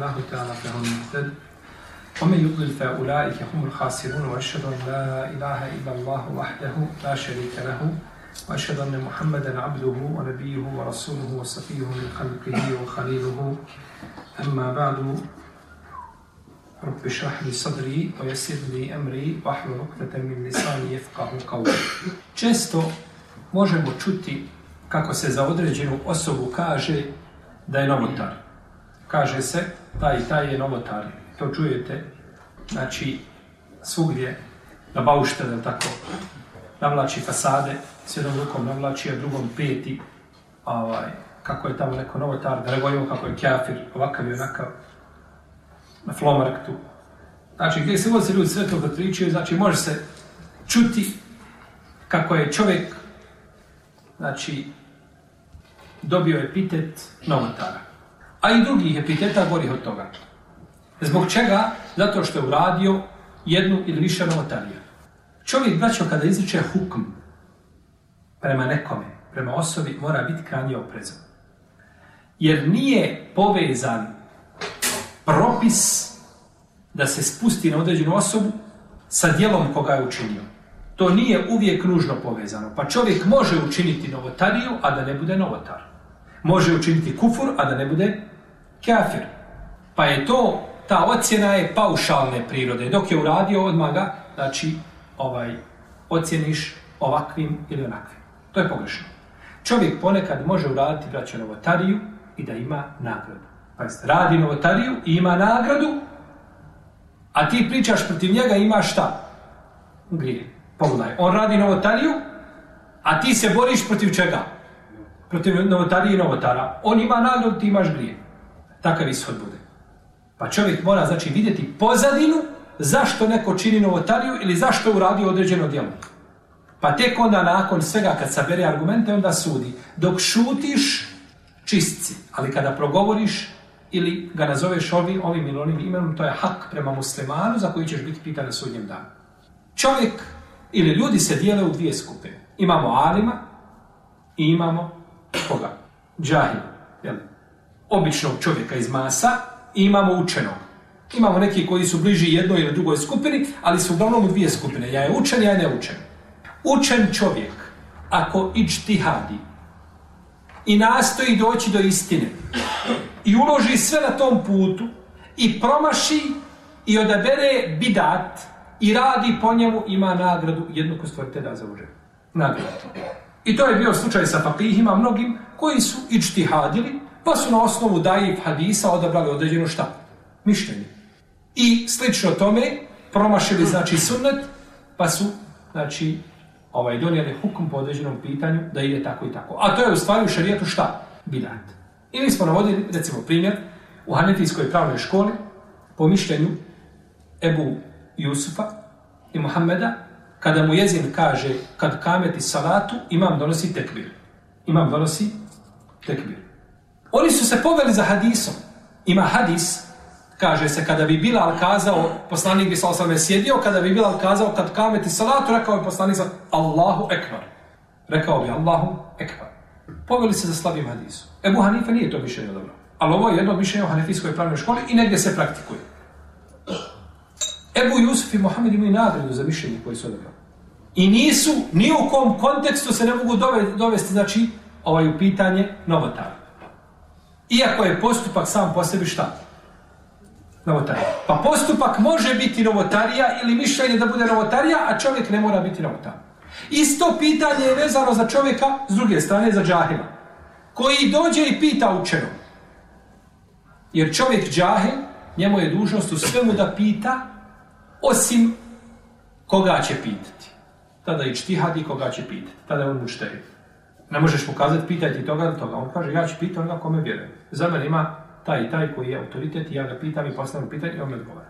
الله تعالى فهم مهتد ومن يضلل فأولئك هم الخاسرون وأشهد أن لا إله إلا الله وحده لا شريك له وأشهد أن محمدا عبده ونبيه ورسوله وصفيه من خلقه وخليله أما بعد رب اشرح لي صدري ويسر لي أمري واحلل عقدة من لساني يفقه قولي Često možemo čuti kako se za određenu osobu kaže da je novotar. Kaže se taj i taj je novotar. To čujete, znači, svugdje, na baušte, da tako, navlači fasade, s jednom rukom navlači, a drugom peti, ovaj, kako je tamo neko novotar, da ne govorimo kako je kjafir, ovakav i onakav, na flomarktu. Znači, gdje se god se ljudi sve to pričaju, znači, može se čuti kako je čovjek, znači, dobio epitet novotara a i drugih epiteta gorih od toga. Zbog čega? Zato što je uradio jednu ili više novotarija. Čovjek, braćo, kada izriče hukm prema nekome, prema osobi, mora biti kranje oprezan. Jer nije povezan propis da se spusti na određenu osobu sa dijelom koga je učinio. To nije uvijek nužno povezano. Pa čovjek može učiniti novotariju, a da ne bude novotar. Može učiniti kufur, a da ne bude kafir. Pa je to, ta ocjena je paušalne prirode. Dok je uradio odmah ga, znači, ovaj, ocjeniš ovakvim ili onakvim. To je pogrešno. Čovjek ponekad može uraditi, braću, novotariju i da ima nagradu. Pa jeste, radi novotariju i ima nagradu, a ti pričaš protiv njega ima šta? Grije. Pogledaj, on radi novotariju, a ti se boriš protiv čega? Protiv novotarije i novotara. On ima nagradu, ti imaš grije takav ishod bude. Pa čovjek mora znači vidjeti pozadinu zašto neko čini novotariju ili zašto uradi određeno djelo. Pa tek onda nakon svega kad sabere argumente onda sudi. Dok šutiš čistci, ali kada progovoriš ili ga nazoveš ovi, ovim ili onim imenom, to je hak prema muslimanu za koji ćeš biti pitan na sudnjem danu. Čovjek ili ljudi se dijele u dvije skupe. Imamo alima i imamo koga? Džahil. Jel? običnog čovjeka iz masa i imamo učenog. Imamo neki koji su bliži jednoj ili drugoj skupini, ali su uglavnom u dvije skupine. Ja je učen, ja je neučen. Učen čovjek, ako ičtihadi i nastoji doći do istine i uloži sve na tom putu i promaši i odabere bidat i radi po njemu, ima nagradu jednu ko stvorite da zauže. Nagradu. I to je bio slučaj sa papihima mnogim koji su ičtihadili pa su na osnovu dajiv hadisa odabrali određeno šta? Mišljenje. I slično tome, promašili znači sunnet, pa su znači, ovaj, donijeli hukom po određenom pitanju da ide tako i tako. A to je u stvari u šarijetu šta? Bidat. I mi smo navodili, recimo, primjer, u Hanetijskoj pravnoj školi, po mišljenju Ebu Jusufa i Muhammeda, kada mu jezin kaže, kad kameti salatu, imam donosi tekbir. Imam donosi tekbir. Oni su se poveli za hadisom. Ima hadis, kaže se, kada bi Bilal kazao, poslanik bi sal sam sjedio, kada bi Bilal kazao kad kameti salatu, rekao bi poslanik sam, Allahu ekvar. Rekao bi, Allahu ekvar. Poveli se za slabim hadisom. Ebu Hanife nije to mišljenje dobro. Ali ovo je jedno mišljenje u Hanifijskoj pravnoj školi i negdje se praktikuje. Ebu Jusuf i Mohamed imaju nagradu za mišljenje koje su odabrali. I nisu, ni u kom kontekstu se ne mogu dovesti, znači, ovaj u pitanje novotara. Iako je postupak sam po sebi šta? Novotarija. Pa postupak može biti novotarija ili mišljenje da bude novotarija, a čovjek ne mora biti novotarija. Isto pitanje je vezano za čovjeka s druge strane, za džahila. Koji dođe i pita učenom. Jer čovjek džahil, njemu je dužnost u svemu da pita, osim koga će pitati. Tada i čtihadi koga će pitati. Tada je on mušterit. Ne možeš mu kazati, pitaj ti toga ili toga. On kaže, ja ću pitati onoga kome vjerujem. Za mene ima taj i taj koji je autoritet i ja ga pitam i postavim pitanje i on mi odgovara.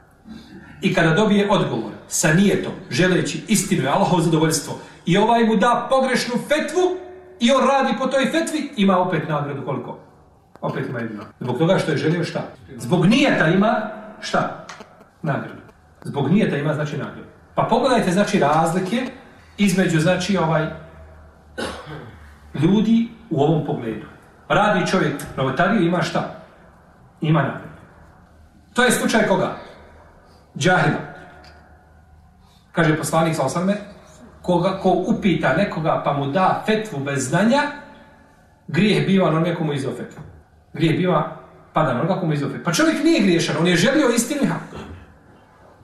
I kada dobije odgovor sa nijetom, želeći istinu i Allahov zadovoljstvo, i ovaj mu da pogrešnu fetvu i on radi po toj fetvi, ima opet nagradu koliko? Opet ima jedino. Zbog toga što je želio šta? Zbog nijeta ima šta? Nagradu. Zbog nijeta ima znači nagradu. Pa pogledajte znači razlike između znači ovaj ljudi u ovom pogledu. Radi čovjek novotariju, ima šta? Ima na. To je slučaj koga? Džahila. Kaže poslanik sa osrme, koga, ko upita nekoga pa mu da fetvu bez znanja, grijeh biva na onome komu izdao fetvu. Grijeh biva, pada na onoga komu izdao fetvu. Pa čovjek nije griješan, on je želio istinu hak.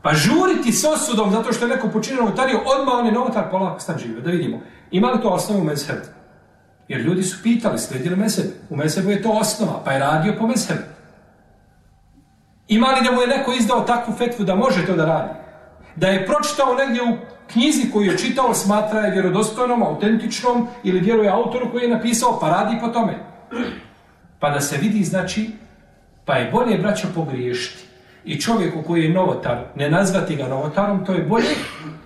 Pa žuriti s osudom zato što je neko počinio novotariju, odmah on je novotar, polako stan živio, da vidimo. Ima li to osnovu mezhebu? Jer ljudi su pitali, slijedili mesebe. U mesebu je to osnova, pa je radio po mesebe. Ima li da mu je neko izdao takvu fetvu da može to da radi? Da je pročitao negdje u knjizi koju je čitao, smatra je vjerodostojnom, autentičnom, ili vjeruje autoru koji je napisao, pa radi po tome. Pa da se vidi, znači, pa je bolje braća pogriješiti. I čovjeku koji je novotar, ne nazvati ga novotarom, to je bolje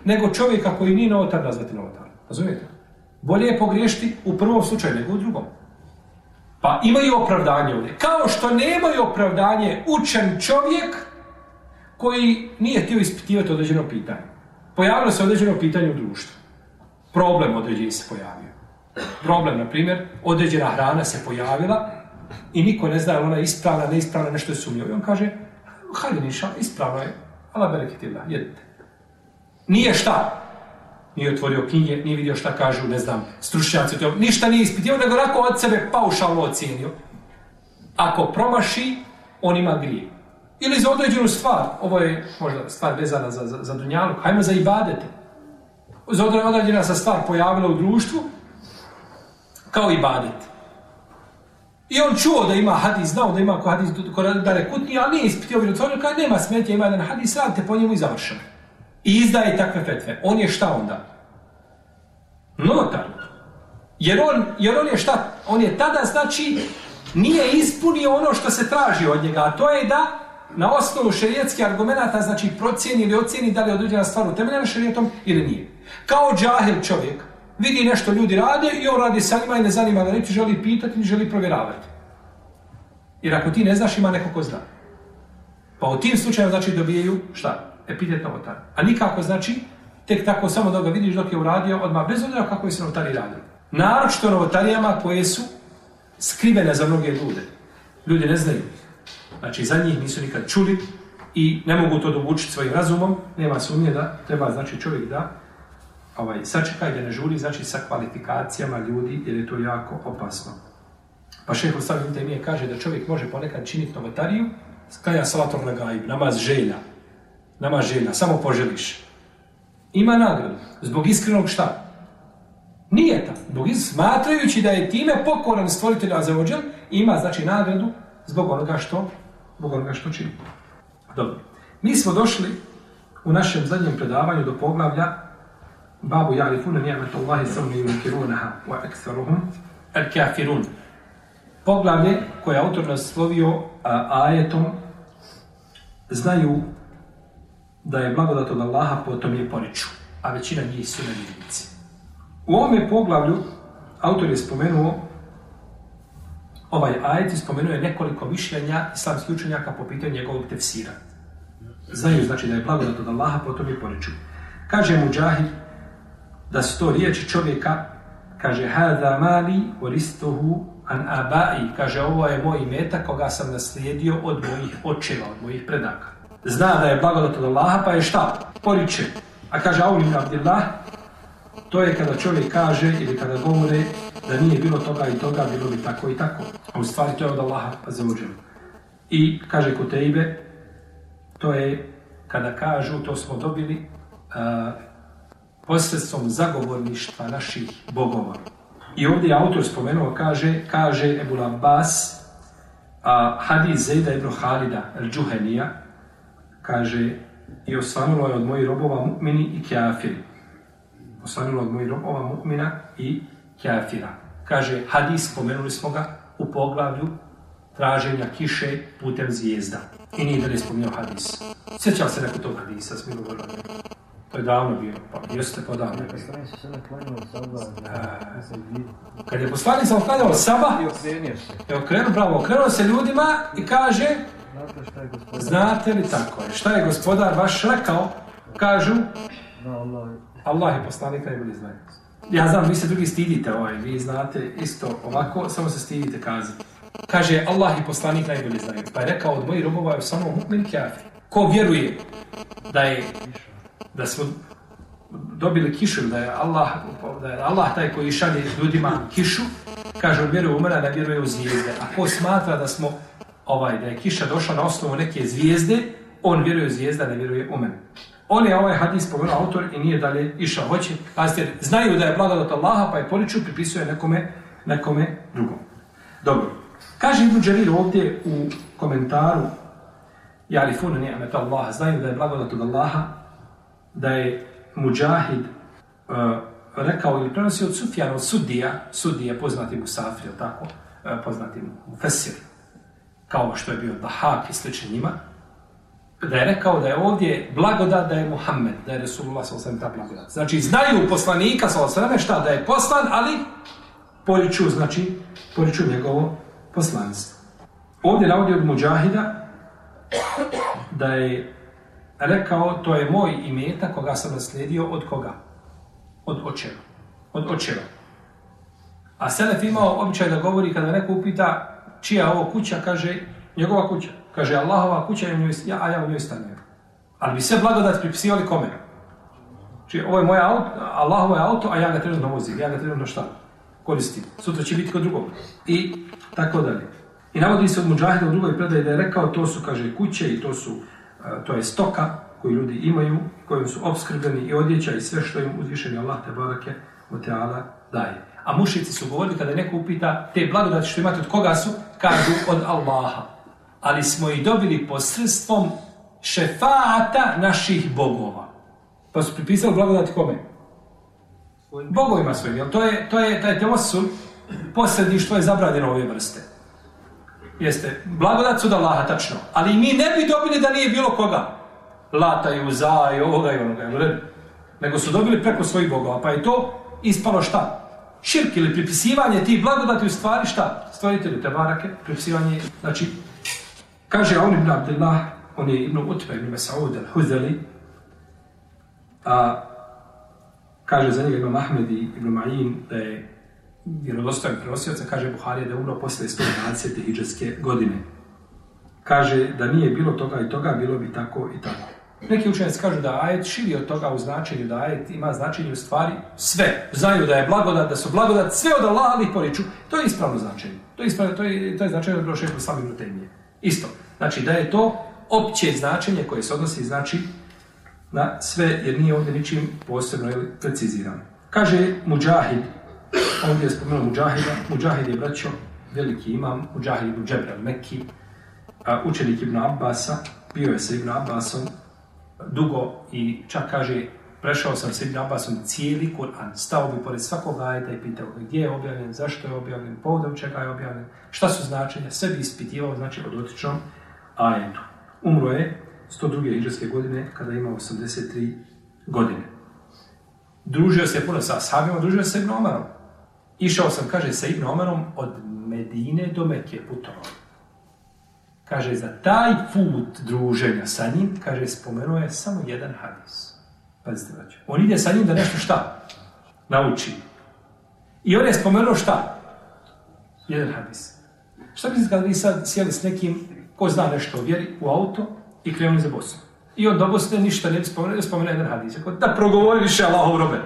nego čovjeka koji nije novotar nazvati novotarom. Razumijete? Bolje je pogriješiti u prvom slučaju nego u drugom. Pa imaju opravdanje ovdje. Kao što nemaju opravdanje učen čovjek koji nije htio ispitivati određeno pitanje. Pojavilo se određeno pitanje u društvu. Problem određeni se pojavio. Problem, na primjer, određena hrana se pojavila i niko ne zna je ona ispravna, neispravna, nešto je sumnjivo. I on kaže, hajde niša, ispravno je, ala berekitila, jedite. Nije šta, nije otvorio knjige, nije vidio šta kažu, ne znam, stručnjaci, to, ništa nije ispitio, nego onako od sebe paušalno ocijenio. Ako promaši, on ima grije. Ili za određenu stvar, ovo je možda stvar vezana za, za, za Dunjanu, hajmo za ibadete. Za određena se stvar pojavila u društvu, kao ibadet. I on čuo da ima hadis, znao da ima ko hadis ko da rekutni, ali nije ispitio ovaj otvorio, kada nema smetja, ima jedan hadis, radite po njemu i završeno. I izdaje takve fetve. On je šta onda? notar. Jer on, jer on je šta? On je tada, znači, nije ispunio ono što se traži od njega, a to je da na osnovu šerijetskih argumenta, znači, procijeni ili ocijeni da li je određena stvar utemeljena šerijetom ili nije. Kao džahel čovjek vidi nešto ljudi rade i on radi sa njima i ne zanima ga, niti želi pitati, ni želi provjeravati. Jer ako ti ne znaš, ima neko ko zna. Pa u tim slučajima, znači, dobijaju šta? Epitet novotar. A nikako, znači, tek tako samo da ga vidiš dok je uradio odmah bez obzira kako je se novotari radio. Naročito novotarijama koje su skrivene za mnoge ljude. Ljudi ne znaju. Znači, za njih nisu nikad čuli i ne mogu to dobučiti svojim razumom. Nema sumnje da treba, znači, čovjek da ovaj, sačeka i da ne žuri, znači, sa kvalifikacijama ljudi, jer je to jako opasno. Pa šeho Stavim Temije kaže da čovjek može ponekad činiti novotariju, skaja salator na gajib, namaz želja, namaz želja, samo poželiš ima nagradu. Zbog iskrenog šta? Nije ta. Zbog iz... smatrajući da je time pokoran stvoritelj Azevođel, ima znači nagradu zbog onoga što, zbog onoga što čini. Dobro. Mi smo došli u našem zadnjem predavanju do poglavlja Babu Jalifuna nijemata Allahi sallam ilim kirunaha wa ekstaruhum el kafirun. Poglavlje koje je autor naslovio a, ajetom znaju da je blagodat od Allaha, potom je poniču, a većina njih su nevjernici. U ovom poglavlju autor je spomenuo ovaj ajet i spomenuo je nekoliko mišljenja islamskih učenjaka po pitanju njegovog tefsira. Znaju znači da je blagodat od Allaha, potom je poniču. Kaže mu Džahid da su to riječi čovjeka, kaže Hada mali oristohu an abai, kaže ovo je moj meta koga sam naslijedio od mojih očeva, od mojih predaka zna da je blagodat od Allaha, pa je šta? Poriče. A kaže Aulim Abdillah, to je kada čovjek kaže ili kada govore da nije bilo toga i toga, bilo bi tako i tako. A u stvari to je od Allaha, pa zauđeno. I kaže Kutejbe, to je kada kažu, to smo dobili uh, posredstvom zagovorništva naših bogova. I ovdje autor spomenuo, kaže, kaže Ebul Abbas, a uh, hadis Zejda ibn Halida, al-đuhenija, kaže i osvanulo je od mojih robova mu'mini i kjafir. Osvanulo od mojih robova mu'mina i kjafira. Kaže, hadis, spomenuli smo ga u poglavlju traženja kiše putem zvijezda. I nije da ne spominjao hadis. Sjeća se neko tog hadisa, smilu To je davno bio, pa bio ste po davno. Kad je poslanik sam oklanjao saba, i okrenuo se. I okrenuo, bravo, okrenuo se ljudima i kaže, Znate li tako je? Šta je gospodar vaš rekao? Kažu? Allah je poslanik najbolji znaju. Ja znam, vi se drugi stidite ovaj, vi znate isto ovako, samo se stidite kazati. Kaže, Allah i poslanik najbolji znaju. Pa je rekao, od mojih robova je samo mu'min kjafir. Ko vjeruje da je, da smo dobili kišu, da je Allah, da je Allah taj koji šalje ljudima kišu, kaže, od vjeruje umara, da vjeruje u zvijezde. A ko smatra da smo ovaj, da je kiša došla na osnovu neke zvijezde, on vjeruje u zvijezda, ne vjeruje u mene. On je ovaj hadis pomenuo autor i nije dalje išao. Hoće, pazite, znaju da je blagodat Allaha, pa je poriču pripisuje nekome, nekome drugom. Dobro. Kaže Ibn Đarir ovdje u komentaru Jalifuna nije ameta Allaha, znaju da je blagodat od Allaha, da je Mujahid uh, rekao ili prenosio od Sufjana, od Sudija, Sudija, poznati mu Safir, tako, uh, poznati mu Fesir, kao što je bio Bahak i slično njima, da je rekao da je ovdje blagodat da je Muhammed, da je Resulullah s.a.v. ta blagodat. Znači, znaju poslanika s.a.v. šta da je poslan, ali poliču, znači, poliču njegovo poslanstvo. Ovdje navodi od Mujahida da je rekao to je moj imeta koga sam naslijedio od koga? Od očeva. Od očeva. A Selef imao običaj da govori kada neko upita čija ovo kuća, kaže, njegova kuća. Kaže, Allahova kuća je u njoj, ja, a ja u njoj stanujem. Ali bi sve blagodat pripisivali kome? Znači, ovo je moja auto, Allahovo je auto, a ja ga trenutno vozim, ja ga trenutno šta? Koristim. Sutra će biti kod drugog. I tako dalje. I navodi se od Mujahida u drugoj predaji da je rekao, to su, kaže, kuće i to su, e, to je stoka koju ljudi imaju, kojom su obskrbljeni i odjeća i sve što im uzvišeni Allah te barake od teala daje. A mušici su govorili kada neko upita te blagodati što imate od koga su, kažu od Allaha. Ali smo i dobili posredstvom šefata naših bogova. Pa su pripisali blagodati kome? Bogovima svojim. Jel to je, to je, to je te osud posredništvo je zabranjeno ove vrste. Jeste, blagodat su od Allaha, tačno. Ali mi ne bi dobili da nije bilo koga. Lata i uza i ovoga i onoga, jel Nego su dobili preko svojih bogova, pa je to ispalo šta? širk ili pripisivanje ti blagodati u stvari šta? Stvaritelju te barake, pripisivanje, znači, kaže on ibn Abdullah, on je ibn Utbe, ibn Mas'ud al-Huzali, a kaže za njega ibn Mahmed i ibn Ma'in da je vjerodostojan prenosioca, kaže Buharija da je umro posle 120. hijđarske godine. Kaže da nije bilo toga i toga, bilo bi tako i tako. Neki učenjaci kažu da ajet širi od toga u značenju, da ajet ima značenje u stvari sve. Znaju da je blagodat, da su blagodat, sve od Allaha li poriču. To je ispravno značenje. To je, ispravno, to je, to je značenje od brošeku sami rutemije. Isto. Znači da je to opće značenje koje se odnosi znači na sve, jer nije ovdje ničim posebno ili precizirano. Kaže Mujahid, ovdje je spomenuo Mujahida, Mujahid je braćo veliki imam, Mujahid ibn Džebra, Mekki, učenik ibn Abbasa, bio je sa ibn Abbasom, dugo i čak kaže prešao sam s Ibn Abbasom cijeli Kur'an, stao bi pored svakog ajeta i pitao ga gdje je objavljen, zašto je objavljen, povodom čega je objavljen, šta su značenja, sve bi ispitivao, znači, od otičnom ajetu. Umro je 102. hijđarske godine, kada ima 83 godine. Družio se puno sa Ashabima, družio se s Ibn Omarom. Išao sam, kaže, sa Ibn Omarom od Medine do Mekije putovao kaže, za taj put druženja sa njim, kaže, spomenuo je samo jedan hadis. Pazite, vaću. On ide sa njim da nešto šta? Nauči. I on je spomenuo šta? Jedan hadis. Šta bi se kada vi sad sjeli s nekim ko zna nešto o vjeri u auto i krenuli za Bosnu? I on do Bosne ništa ne spomenuo, je spomenuo jedan hadis. Je da progovori više Allahov robe.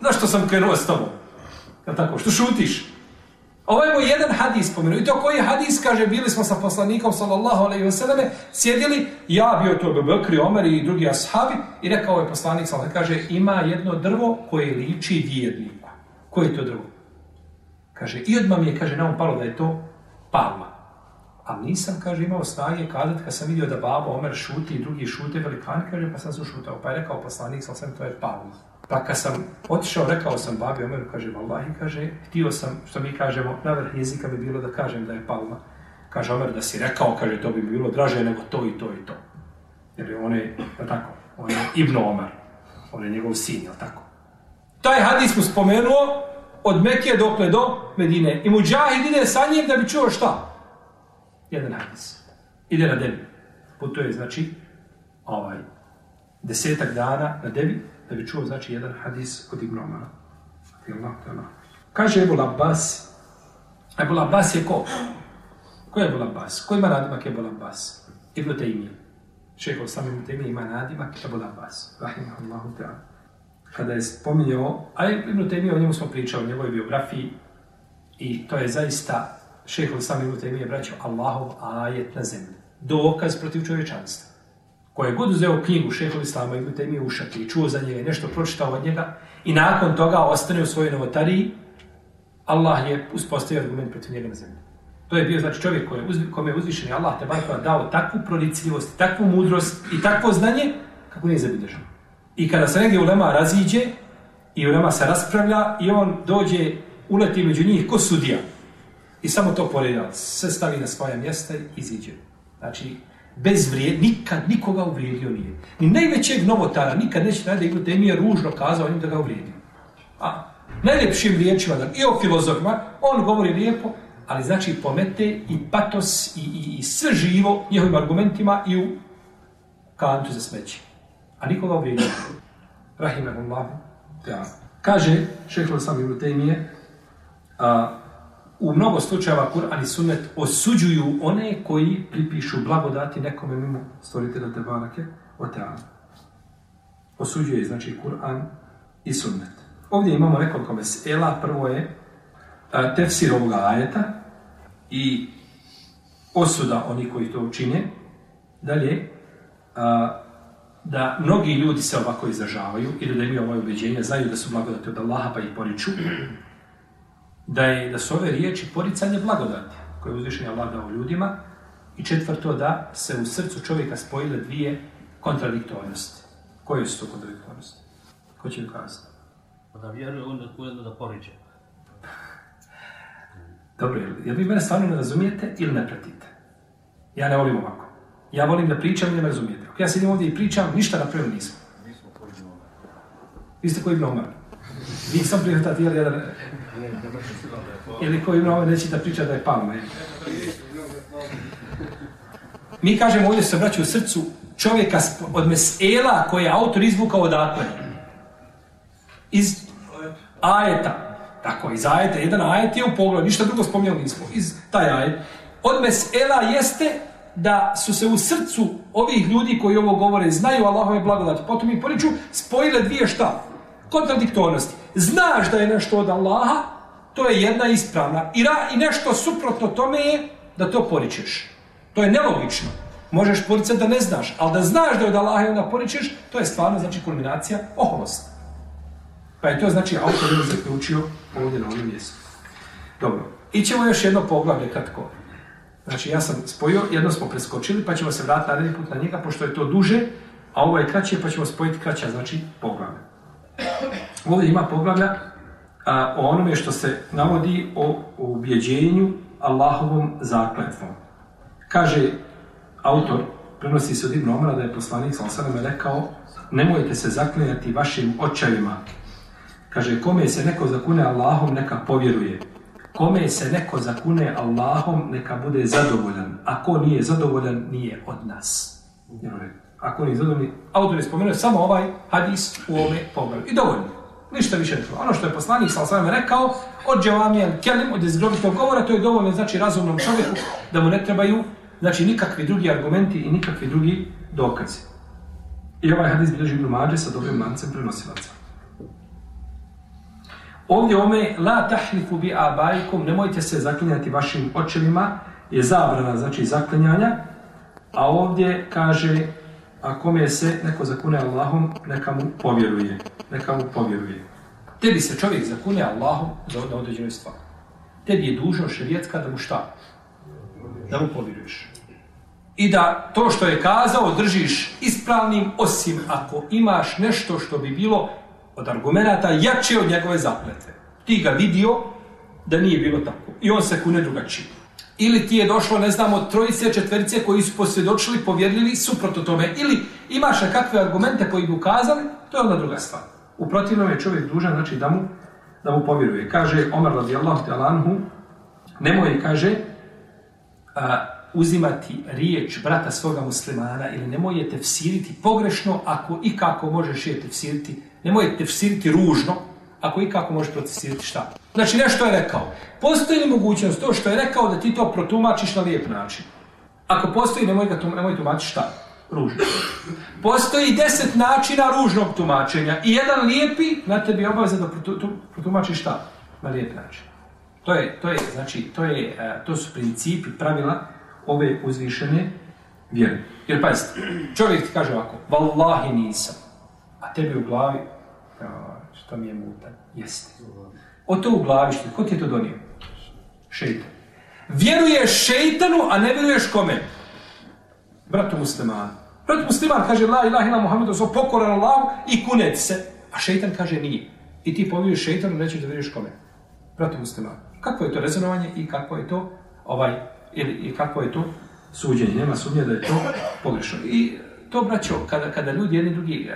Zašto sam krenuo s tobom? Ja tako, što šutiš? Ovaj mu jedan hadis spomenuo. I to koji hadis kaže, bili smo sa poslanikom, sallallahu alaihi wa sallam, sjedili, ja bio to Bebekri, Omer i drugi ashabi, i rekao je ovaj poslanik, sallallahu kaže, ima jedno drvo koje liči vjernika. Koje je to drvo? Kaže, i odmah mi je, kaže, nam um palo da je to palma. A nisam, kaže, imao snage kadat kad sam vidio da babo Omer šuti i drugi šute velikani, kaže, pa sam se ušutao. Pa je rekao poslanik, sallallahu to je palma. Pa kad sam otišao, rekao sam babi Omeru, kaže, vallahi, kaže, htio sam, što mi kažemo, na vrh jezika bi bilo da kažem da je palma. Kaže, Omer, da si rekao, kaže, to bi bilo draže nego to i to i to. Jer on je, je tako, on je Ibn Omer, on je njegov sin, je tako? Taj hadis mu spomenuo od Mekije dokle do Medine. I Mujahid ide sa njim da bi čuo šta? Jedan hadis. Ide na debi. Putuje, znači, ovaj, desetak dana na debi, da bi čuo znači jedan hadis od Ibn Omara. Kaže Ebu Labbas, Ebu Labbas je ko? Ko je Ebu Labbas? Ko ima nadimak Ebu Labbas? Ibn Taymiye. Šeho sam Ibn Taymiye ima nadimak Ebu Labbas. Rahimahullahu ta'ala. Kada je spominjao, a Ibn Taymiye o njemu smo pričali, o njegovoj biografiji, i to je zaista šeho sam Ibn Taymiye braćao Allahov ajet na zemlji. Dokaz protiv čovječanstva ko je god uzeo knjigu šehova islama i te mi ušati, čuo za njega, nešto pročitao od njega i nakon toga ostane u svojoj novotariji, Allah je uspostavio argument protiv njega na zemlji. To je bio znači čovjek kome je, uz, ko je uzvišen i Allah te bar dao takvu prodicljivost, takvu mudrost i takvo znanje kako nije zabilježeno. I kada se negdje ulema raziđe i ulema se raspravlja i on dođe, uleti među njih ko sudija i samo to poredal, sve stavi na svoje mjesta i iziđe. Znači, bez vrije, nikad nikoga uvrijedio nije. Ni najvećeg novotara nikad neće da Ibn Temije ružno kazao njim da ga uvrijedio. A, najljepšim riječima, da, i o filozofima, on govori lijepo, ali znači pomete i patos i, i, i sve živo njihovim argumentima i u kantu za smeće. A nikoga uvrijedio. Rahimahullah, ja. kaže šehrol sam Ibn Temije, a, u mnogo slučajeva Kur'an i Sunnet osuđuju one koji pripišu blagodati nekome mimo stvoritelja te barake o Osuđuje, znači, Kur'an i Sunnet. Ovdje imamo nekoliko mesela. Prvo je a, e, tefsir ovoga ajeta i osuda oni koji to učine. Dalje, a, e, da mnogi ljudi se ovako izražavaju ili da imaju ovoje ubeđenje, znaju da su blagodati od Allaha pa ih poriču da je da su ove riječi poricanje blagodati koje je uzvišenja vlada u ljudima i četvrto da se u srcu čovjeka spojile dvije kontradiktornosti. Koje su to kontradiktornosti? Ko će ukazati? Da vjeruje on da kujedno da poriče. Dobro, je li vi mene stvarno ne razumijete ili ne pratite? Ja ne volim ovako. Ja volim da pričam i ne razumijete. Ako ja sedim ovdje i pričam, ništa na prvom nismo. Vi ste koji bi omar. Nisam prihvatati, jel jedan Ili koji ima ovo neće da priča da je palma. Je. Mi kažemo ovdje se vraća u srcu čovjeka od mesela koje je autor izvukao odatle. Iz ajeta. Tako, iz ajeta. Jedan ajet je u pogledu. Ništa drugo spomnio nismo. Iz taj ajet. Od mesela jeste da su se u srcu ovih ljudi koji ovo govore znaju Allahove blagodati. Potom i poriču spojile dvije šta? kontradiktornosti. Znaš da je nešto od Allaha, to je jedna ispravna. I, ra, i nešto suprotno tome je da to poričeš. To je nelogično. Možeš poricati da ne znaš, ali da znaš da je od Allaha i onda poričeš, to je stvarno znači kulminacija oholosti. Pa je to znači autor je zaključio ovdje na ovom mjestu. Dobro, ićemo još jedno poglavlje kratko. Znači ja sam spojio, jedno smo preskočili, pa ćemo se vratiti na put na njega, pošto je to duže, a ovo je kraće, pa ćemo spojiti kraća, znači poglavlje. Ovdje ima poglavlja a, o onome što se navodi o, o ubjeđenju Allahovom zakletvom. Kaže autor, prenosi se od Ibn Omara da je poslanik sa osanem rekao nemojte se zaklinjati vašim očajima. Kaže, kome se neko zakune Allahom, neka povjeruje. Kome se neko zakune Allahom, neka bude zadovoljan. Ako nije zadovoljan, nije od nas. Jer ako oni zadovoljni, autor je spomenuo samo ovaj hadis u ome pogledu. I dovoljno. Ništa više nešto. Ono što je poslanik sa osvame rekao, od Jevamijan Kelim, od izgrobitog govora, to je dovoljno znači razumnom čovjeku da mu ne trebaju znači nikakvi drugi argumenti i nikakvi drugi dokazi. I ovaj hadis bilo živno mađe sa dobrim mancem prenosilaca. Ovdje ome, la tahlifu bi abajkom, nemojte se zaklinjati vašim očevima, je zabrana, znači zaklinjanja, a ovdje kaže, a kome se neko zakune Allahom, neka mu povjeruje. Neka mu povjeruje. Tebi se čovjek zakune Allahom za određenu stvar. Tebi je dužno šerijetska da mu šta? Da mu povjeruješ. I da to što je kazao držiš ispravnim, osim ako imaš nešto što bi bilo od argumenta jače od njegove zaplete. Ti ga vidio da nije bilo tako. I on se kune drugačije ili ti je došlo, ne znamo, trojice, četvrice koji su posvjedočili, povjedljivi, suprotno tome, ili imaš kakve argumente koji bi ukazali, to je onda druga stvar. U protivnom je čovjek dužan, znači da mu, da mu povjeruje. Kaže Omar radijallahu te alanhu, nemoj, kaže, a, uzimati riječ brata svoga muslimana ili nemoj je tefsiriti pogrešno ako i kako možeš je tefsiriti, nemoj je tefsiriti ružno ako i kako možeš procesiriti štapu. Znači, nešto je rekao. Postoji li mogućnost to što je rekao da ti to protumačiš na lijep način? Ako postoji, nemoj, ga tum, nemoj tumačiš šta? Ružno. Postoji deset načina ružnog tumačenja i jedan lijepi, na tebi je obaveza da protumačiš šta? Na lijep način. To je, to je, znači, to je, e, to su principi, pravila ove uzvišene vjere. Jer, pazite, čovjek ti kaže ovako, Wallahi nisam, a tebi u glavi, što mi je mutan, jeste. O to u glavi što Ko ti je to donio? Šeitan. Vjeruješ šeitanu, a ne vjeruješ kome? Bratu muslimanu. Brat musliman kaže la ilaha ila Muhammed, so pokoran Allah i kunet se. A šeitan kaže nije. I ti pomiješ šeitanu, nećeš da vjeruješ kome? Bratu muslimanu. Kako je to rezonovanje i kako je to ovaj ili i kako je to suđenje? Nema sumnje da je to pogrešno. I to braćo, kada, kada ljudi jedni drugi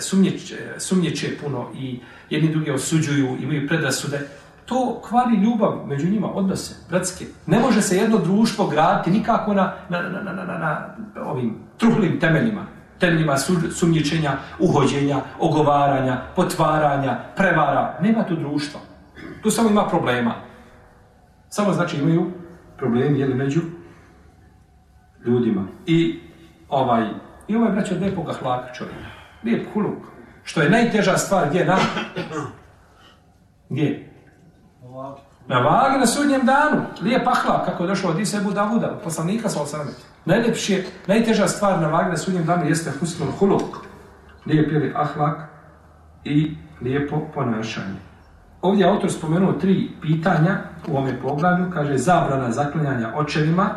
sumnjeće, sumnjeće puno i jedni drugi osuđuju, imaju predrasude, to kvari ljubav među njima, odnose, bratske. Ne može se jedno društvo graditi nikako na, na, na, na, na, na, na ovim truhlim temeljima, temeljima sumnjičenja, uhođenja, ogovaranja, potvaranja, prevara. Nema tu društva. Tu samo ima problema. Samo znači imaju problemi jeli, među ljudima. I ovaj, i ovaj braćo lijepog ahlaka čovjeka. Lijep huluk. Što je najteža stvar, gdje na? Gdje? Na vagi, na sudnjem danu. Lijep ahlak, kako je došao od Isebu Davuda, poslanika sa osrame. Najljepši je, najteža stvar na vagi, na sudnjem danu, jeste husnul huluk. Lijep ili ahlak i lijepo ponašanje. Ovdje autor spomenuo tri pitanja u ovom poglavlju, kaže zabrana zaklinjanja očevima,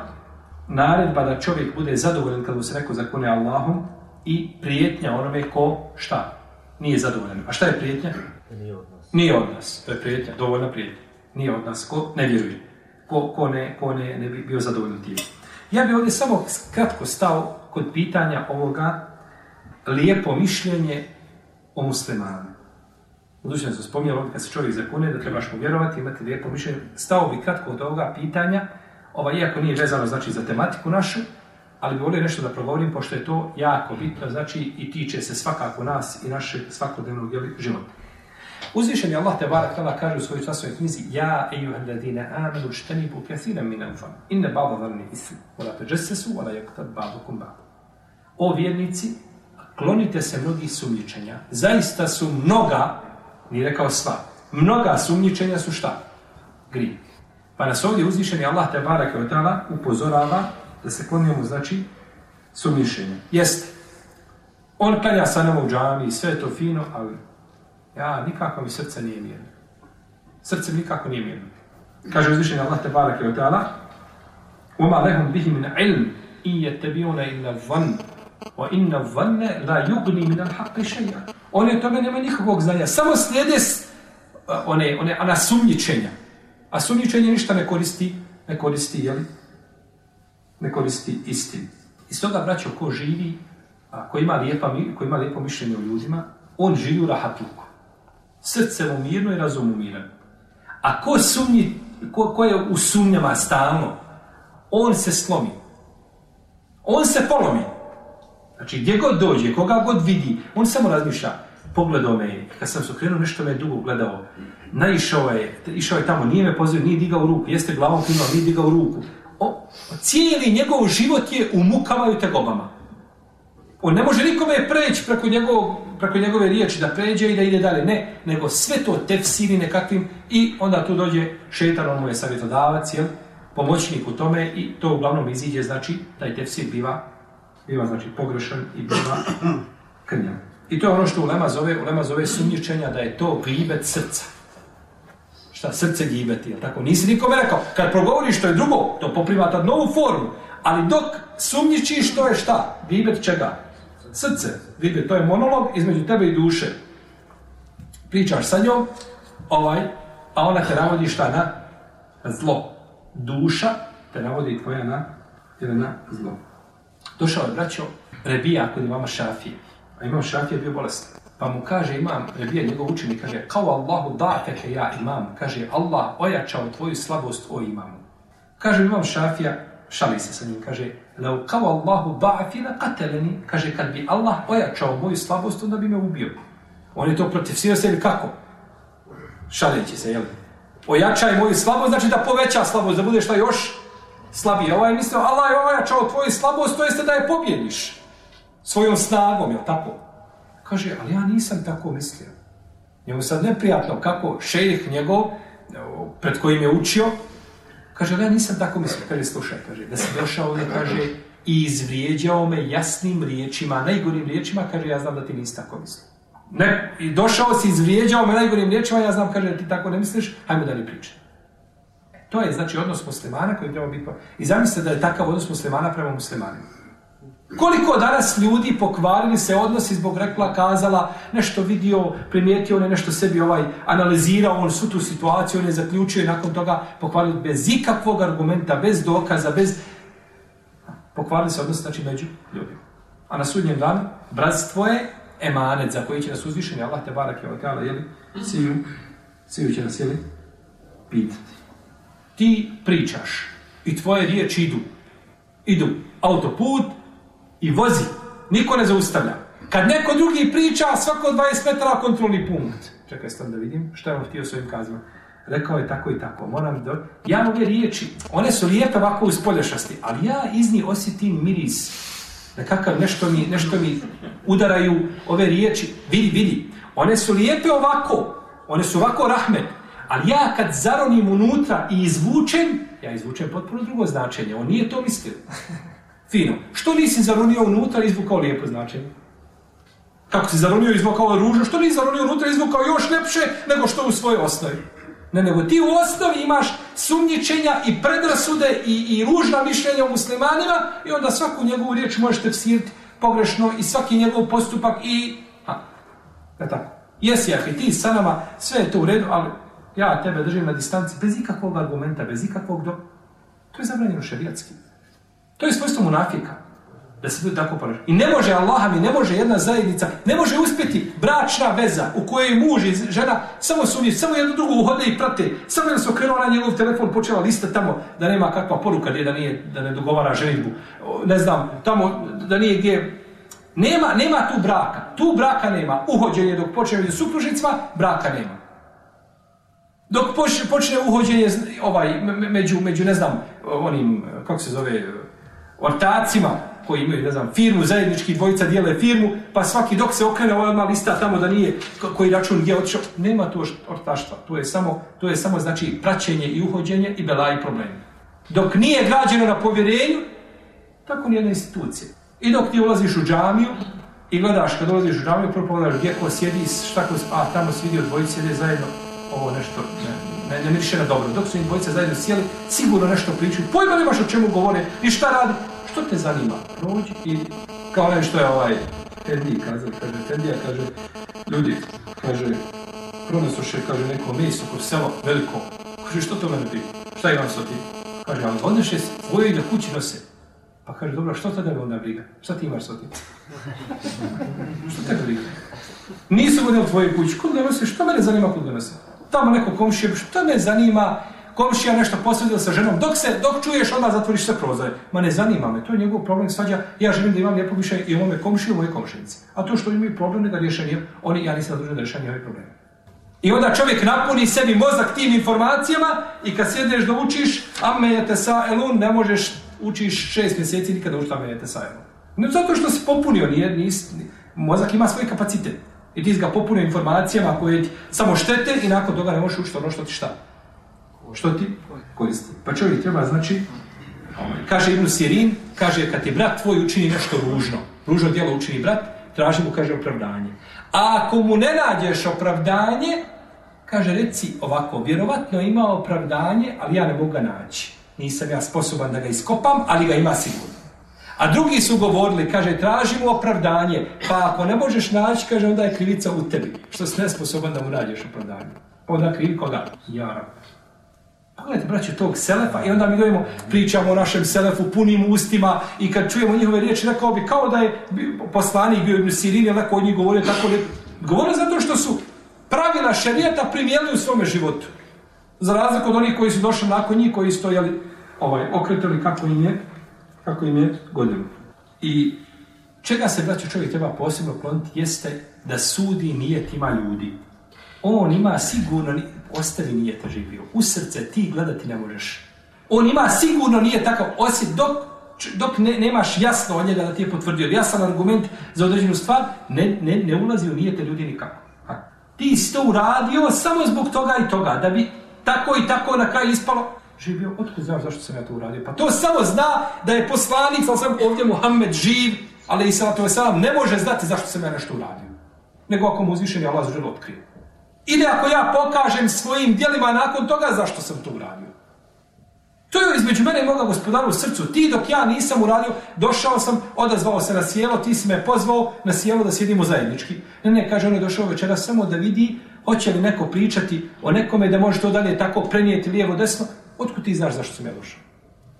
naredba da čovjek bude zadovoljen kad mu se neko zakune Allahom i prijetnja onome ko šta? Nije zadovoljen. A šta je prijetnja? Nije od nas. Nije od nas. To je prijetnja. Dovoljna prijetnja. Nije od nas. Ko ne vjeruje. Ko, ko, ne, ko ne, ne bi bio zadovoljen tim. Ja bih ovdje samo kratko stao kod pitanja ovoga lijepo mišljenje o muslimanu. Budući sam se spominjalo, kad se čovjek zakune, da trebaš mu vjerovati, imati lijepo mišljenje, stao bi kratko od ovoga pitanja ova iako nije vezano znači za tematiku našu, ali bi volio nešto da progovorim, pošto je to jako bitno, znači i tiče se svakako nas i naše svakodnevnog života. Uzvišen je Allah te barak tala kaže u svojoj časovnoj knjizi Ja, eyuha ladine, amenu, šteni bu kathina min anfan Inne baba zarni isli Ola te džesesu, ola jakutad babu kum babu O vjernici, klonite se mnogih sumničenja Zaista su mnoga, ni rekao sva Mnoga sumničenja su šta? Grije Pa nas ovdje uzvišeni Allah te barake od tala upozorava da se klonimo, znači, sumišljenje. Jeste. On kanja sa nama u džami i sve je to fino, ali ja nikako mi srce nije mirno. Srce nikako nije mirno. Kaže uzvišeni Allah te barake od tala Uma lehum bihi min ilm i je tebiuna illa van o inna vanne la jugni min al haqi šeja. Oni o tome nema nikakvog znanja. Samo slijede one, one anasumničenja. A sumničenje ništa ne koristi, ne koristi, jel? Ne koristi istinu. Iz toga, braćo, ko živi, a ko ima, lijepa, ko ima lijepo mišljenje o ljudima, on živi u rahatluku. Srce mu mirno i razum mu mirno. A ko, sumnji, ko, ko je u sumnjama stalno, on se slomi. On se polomi. Znači, gdje god dođe, koga god vidi, on samo razmišlja. Pogledao me je, kad sam se okrenuo, nešto me je dugo gledao naišao je, išao je tamo, nije me pozivio, nije digao ruku, jeste glavom klinuo, nije digao ruku. O, cijeli njegov život je u mukama i tegobama. On ne može nikome preći preko, njegov, preko njegove riječi da pređe i da ide dalje. Ne, nego sve to tefsiri nekakvim i onda tu dođe šetan, on mu je savjetodavac, jel? pomoćnik u tome i to uglavnom iziđe, znači taj tefsir biva, biva znači, pogrešan i biva krnjan. I to je ono što Ulema zove, Ulema zove sumnjičenja da je to gribet srca šta srce gibeti, jel tako? Nisi nikome rekao. Kad progovoriš što je drugo, to poprima tad novu formu. Ali dok sumnjičiš što je šta, gibet čega? Srce. Gibet, to je monolog između tebe i duše. Pričaš sa njom, ovaj, a ona te navodi šta na zlo. Duša te navodi tvoja na, jedna na zlo. Došao je braćo, rebija kod imama šafije. A imam šafije bio bolestan. Pa mu kaže imam, rebija njegov učenik, kaže, kao Allahu da efe ja imam, kaže, Allah ojačao tvoju slabost o imamu. Kaže imam šafija, šali se sa njim, kaže, leo kao Allahu ba'afi na kateleni, kaže, kad bi Allah ojačao moju slabost, onda bi me ubio. On je to protivsio sebi kako? Šaljeći se, jel? Ojačaj moju slabost, znači da poveća slabost, da budeš da još slabije. Ovaj je mislio, Allah je ojačao tvoju slabost, to jeste da je pobjediš svojom snagom, jel tako? Kaže, ali ja nisam tako mislio. Njemu sad neprijatno kako šejih njegov, pred kojim je učio, kaže, ali ja nisam tako mislio. Kaže, slušaj, kaže, da si došao ovdje, kaže, i izvrijeđao me jasnim riječima, najgorim riječima, kaže, ja znam da ti nisi tako mislio. Ne, i došao si, izvrijeđao me najgorim riječima, ja znam, kaže, da ti tako ne misliš, hajmo da li pričam. E, to je, znači, odnos muslimana koji treba biti... I zamislite da je takav odnos muslimana prema muslimanima. Koliko danas ljudi pokvarili se odnosi zbog rekla, kazala, nešto vidio, primijetio, on je nešto sebi ovaj analizirao, on su tu situaciju, on je zaključio i nakon toga pokvarili bez ikakvog argumenta, bez dokaza, bez... Pokvarili se odnosi, znači, među ljudima. A na sudnjem dan, bratstvo je emanet za koji će nas uzvišenje, Allah te barak je ovaj kala, jeli? Siju, siju će nas, jeli? Pitati. Ti pričaš i tvoje riječi idu. Idu autoput, put i vozi. Niko ne zaustavlja. Kad neko drugi priča, svako 20 metara kontrolni punkt. Čekaj, sam da vidim što je on htio svojim kazima. Rekao je tako i tako, moram da... Ja ove riječi, one su lijepe ovako u spolješasti, ali ja iz njih osjetim miris. Nekakav nešto mi, nešto mi udaraju ove riječi. Vidi, vidi, one su lijepe ovako, one su ovako rahmet. Ali ja kad zaronim unutra i izvučem, ja izvučem potpuno drugo značenje, on nije to mislio. Fino. Što nisi zarunio unutra i izvukao lijepo značenje? Kako si zarunio i izvukao ružno, što nisi zarunio unutra i izvukao još ljepše nego što u svojoj osnovi? Ne, nego ti u osnovi imaš sumnjičenja i predrasude i, i ružna mišljenja o muslimanima i onda svaku njegovu riječ možeš tefsiriti pogrešno i svaki njegov postupak i... Ha, je tako. Jesi, ja, i ti sa nama, sve je to u redu, ali ja tebe držim na distanci bez ikakvog argumenta, bez ikakvog do... To je zabranjeno šarijatskim. To je svojstvo munafika. Da se ljudi tako ponašaju. I ne može Allah mi, ne može jedna zajednica, ne može uspjeti bračna veza u kojoj muž i žena samo su njih, samo jednu drugu uhode i prate. Samo jedan se okrenuo na njegov telefon, počela lista tamo da nema kakva poruka gdje da, nije, da ne dogovara ženitbu. Ne znam, tamo da nije gdje Nema, nema tu braka. Tu braka nema. Uhođenje dok počne među supružnicima, braka nema. Dok počne, počne uhođenje ovaj, među, među, ne znam, onim, kako se zove, ortacima koji imaju, ne znam, firmu, zajednički dvojica dijele firmu, pa svaki dok se okrene ova odmah lista tamo da nije koji račun gdje otišao, nema to ortaštva. To je samo, to je samo znači, praćenje i uhođenje i belaji problemi. Dok nije građeno na povjerenju, tako nijedna institucija. I dok ti ulaziš u džamiju i gledaš kad ulaziš u džamiju, prvo pogledaš gdje ko sjedi, šta ko, a tamo se vidio dvojice sjede zajedno, ovo nešto ne, ne, ne miriše na dobro. Dok su im dvojice zajedno sjeli, sigurno nešto pričaju, pojma nemaš o čemu govore i šta radi, što te zanima, prođi i kao je što je ovaj Fendi, kaže, kaže Fendi, a kaže, ljudi, kaže, pronesoše, kaže, neko mjesto kroz selo, veliko, kaže, što to mene ti, šta imam sa ti? Kaže, ali odneš je svoje i da kući nose. Pa kaže, dobro, što te da onda briga? Šta ti imaš sa ti? što te briga? Nisam odnel tvoje kući, kod ga nose, što mene zanima kod ga nose? Tamo neko komšije, što me zanima, komšija nešto posvedio sa ženom, dok se, dok čuješ, onda zatvoriš sve prozore. Ma ne zanima me, to je njegov problem svađa, ja želim da imam lijepo više i ovome komši i moje komšinice. A to što imaju problem, da rješenje, oni, ja nisam dužan da rješenje ove probleme. I onda čovjek napuni sebi mozak tim informacijama i kad sjedneš da učiš, amenjete sa elun, ne možeš učiš šest mjeseci nikada učiti amenjete sa elun. Ne zato što si popunio, nije, nis, mozak ima svoj kapacitet. I ti ga popunio informacijama koje ti samo štete i nakon toga ne možeš učiti ono što ti šta. Što ti koristi? Pa čovjek treba, znači, kaže Ibn Sirin, kaže, kad ti brat tvoj učini nešto ružno, ružno djelo učini brat, traži mu, kaže, opravdanje. A ako mu ne nađeš opravdanje, kaže, reci ovako, vjerovatno ima opravdanje, ali ja ne mogu ga naći. Nisam ja sposoban da ga iskopam, ali ga ima sigurno. A drugi su govorili, kaže, traži mu opravdanje, pa ako ne možeš naći, kaže, onda je krivica u tebi, što si nesposoban da mu nađeš opravdanje. Onda krivi koga? Jarab pogledajte braće tog selefa i onda mi dojemo, pričamo o našem selefu punim ustima i kad čujemo njihove riječi, rekao bi kao da je poslanik bio Ibnu Sirin, ili neko od njih govorio tako li... Govore zato što su pravila šerijeta primijenili u svome životu. Za razliku od onih koji su došli nakon njih, koji su to, jeli, ovaj, okretili kako im je, kako im je godinu. I čega se, braće, čovjek treba posebno kloniti, jeste da sudi nije tima ljudi on ima sigurno, ostavi nije te živio, u srce ti gledati ne možeš. On ima sigurno nije takav osjet dok, dok ne, nemaš jasno od njega da ti je potvrdio jasan argument za određenu stvar, ne, ne, ne ulazi u nije te ljudi nikako. A ti si to uradio samo zbog toga i toga, da bi tako i tako na kraju ispalo, živio, otkud znaš zašto sam ja to uradio? Pa to samo zna da je poslanik, ali sam ovdje Muhammed živ, ali i sada to je ne može znati zašto sam ja nešto uradio. Nego ako mu uzvišen, ja vas želim otkrijem. Ili ako ja pokažem svojim dijelima nakon toga zašto sam to uradio. To je između mene i moga gospodara u srcu. Ti dok ja nisam uradio, došao sam, odazvao se na sjelo, ti si me pozvao na sjelo da sjedimo zajednički. Ne, ne, kaže, on je došao večera samo da vidi hoće li neko pričati o nekome da može to dalje tako prenijeti lijevo desno. Otkud ti znaš zašto sam ja došao?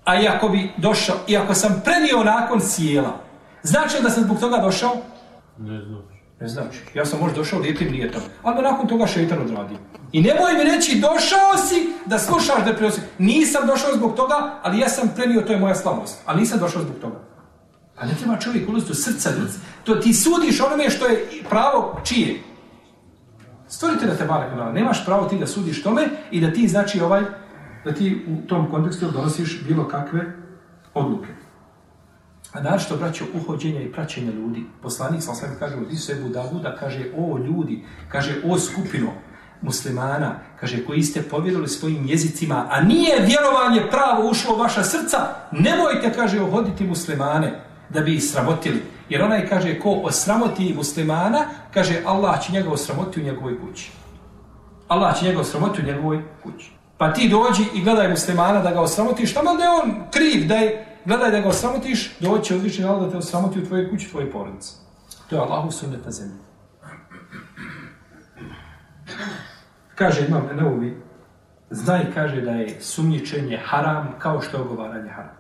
A i ako bi došao, i ako sam prenio nakon sjela, znači da sam zbog toga došao? Ne znam. Ne znači. Ja sam možda došao lijepim nijetom, ali me nakon toga šeitan odradio. I nemoj mi reći, došao si da slušaš da prenosim. Nisam došao zbog toga, ali ja sam prenio, to je moja slabost. Ali nisam došao zbog toga. A pa ne treba čovjek ulazi u srca ljudi. To ti sudiš onome što je pravo čije. Stvorite da te bare Nemaš pravo ti da sudiš tome i da ti, znači, ovaj, da ti u tom kontekstu donosiš bilo kakve A našto braćo uhođenja i praćenja ljudi. Poslanik sa sveme kaže u Hadisu Ebu Davuda, kaže o ljudi, kaže o skupino muslimana, kaže koji ste povjerili svojim jezicima, a nije vjerovanje pravo ušlo u vaša srca, nemojte, kaže, ohoditi muslimane da bi ih sramotili. Jer onaj kaže ko osramoti muslimana, kaže Allah će njega osramoti u njegovoj kući. Allah će njega osramoti u njegovoj kući. Pa ti dođi i gledaj muslimana da ga osramoti, šta malo da je on kriv, da je gledaj da ga osamotiš, doće odlični Allah da te osamoti u tvojoj kući, tvoje porodice. To je Allahu sunnet na zemlji. Kaže imam na uvi, znaj kaže da je sumnjičenje haram kao što je ogovaranje haram.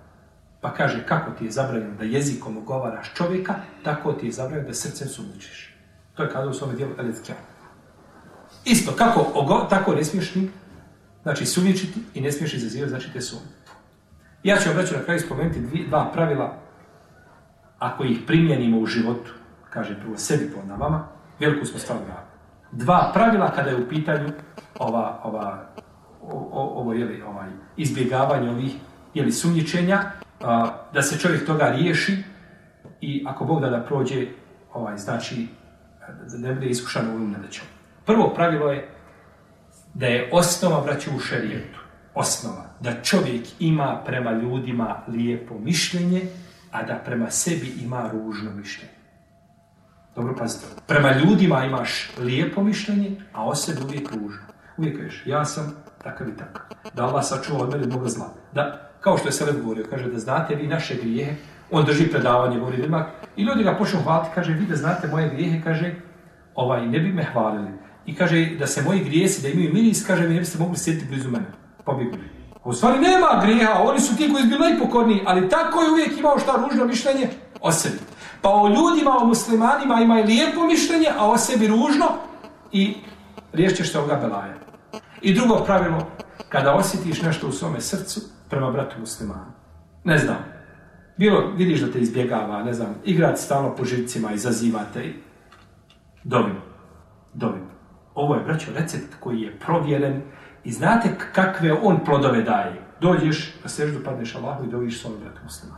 Pa kaže kako ti je zabranjeno da jezikom ogovaraš čovjeka, tako ti je zabranjeno da srcem sumnjičiš. To je kada u svome dijelu Elitkja. Isto, kako ogo, tako ne smiješ ni, znači sumnjičiti i ne smiješ izazivati, znači te sumnje. Ja ću obraću na kraju spomenuti dva pravila ako ih primjenimo u životu, kaže prvo sebi po na vama, veliku smo stvar Dva pravila kada je u pitanju ova, ova, o, ovo, jeli, ovaj, izbjegavanje ovih jeli, sumnjičenja, a, da se čovjek toga riješi i ako Bog da da prođe, ovaj, znači da ne bude iskušan u ovom nedećom. Prvo pravilo je da je osnova vraća u šerijetu osnova. Da čovjek ima prema ljudima lijepo mišljenje, a da prema sebi ima ružno mišljenje. Dobro, pazite. Prema ljudima imaš lijepo mišljenje, a o sebi uvijek ružno. Uvijek kažeš, ja sam takav i takav. Da Allah sačuva od mene mnogo zla. Da, kao što je Selim govorio, kaže da znate vi naše grijehe, on drži predavanje, govori limak, i ljudi ga počnu hvaliti, kaže, vi da znate moje grijehe, kaže, ovaj, ne bi me hvalili. I kaže, da se moji grijesi, da imaju miris, kaže, mi ne biste mogli sjetiti blizu mene pobjegli. U stvari nema grijeha, oni su ti koji su bili najpokorniji, ali tako je uvijek imao šta ružno mišljenje o sebi. Pa o ljudima, o muslimanima ima i lijepo mišljenje, a o sebi ružno i riješćeš se ovoga belaja. I drugo pravilo, kada osjetiš nešto u svome srcu prema bratu muslimanu, ne znam, bilo, vidiš da te izbjegava, ne znam, igrat stalo po živcima, izazivate i dobim, dobim. Ovo je, braćo, recept koji je provjeren, I znate kakve on plodove daje. Dođeš, na seždu padneš Allahu i dođeš s ovim bratom muslima.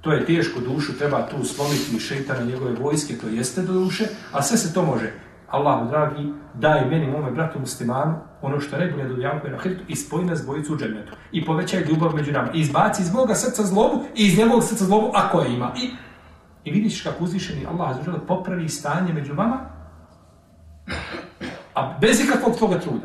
To je teško dušu, treba tu slomiti i šeitana njegove vojske, to jeste do duše, a sve se to može. Allahu dragi, daj meni, mome bratu muslimanu, ono što ne bude do djavu na hrtu i spoji nas bojicu u džemetu. I povećaj ljubav među nama. I izbaci iz moga srca zlobu i iz njegovog srca zlobu, ako je ima. I, i vidiš kako uzvišeni Allah zaželi popravi stanje među vama, a bez ikakvog tvoga truda.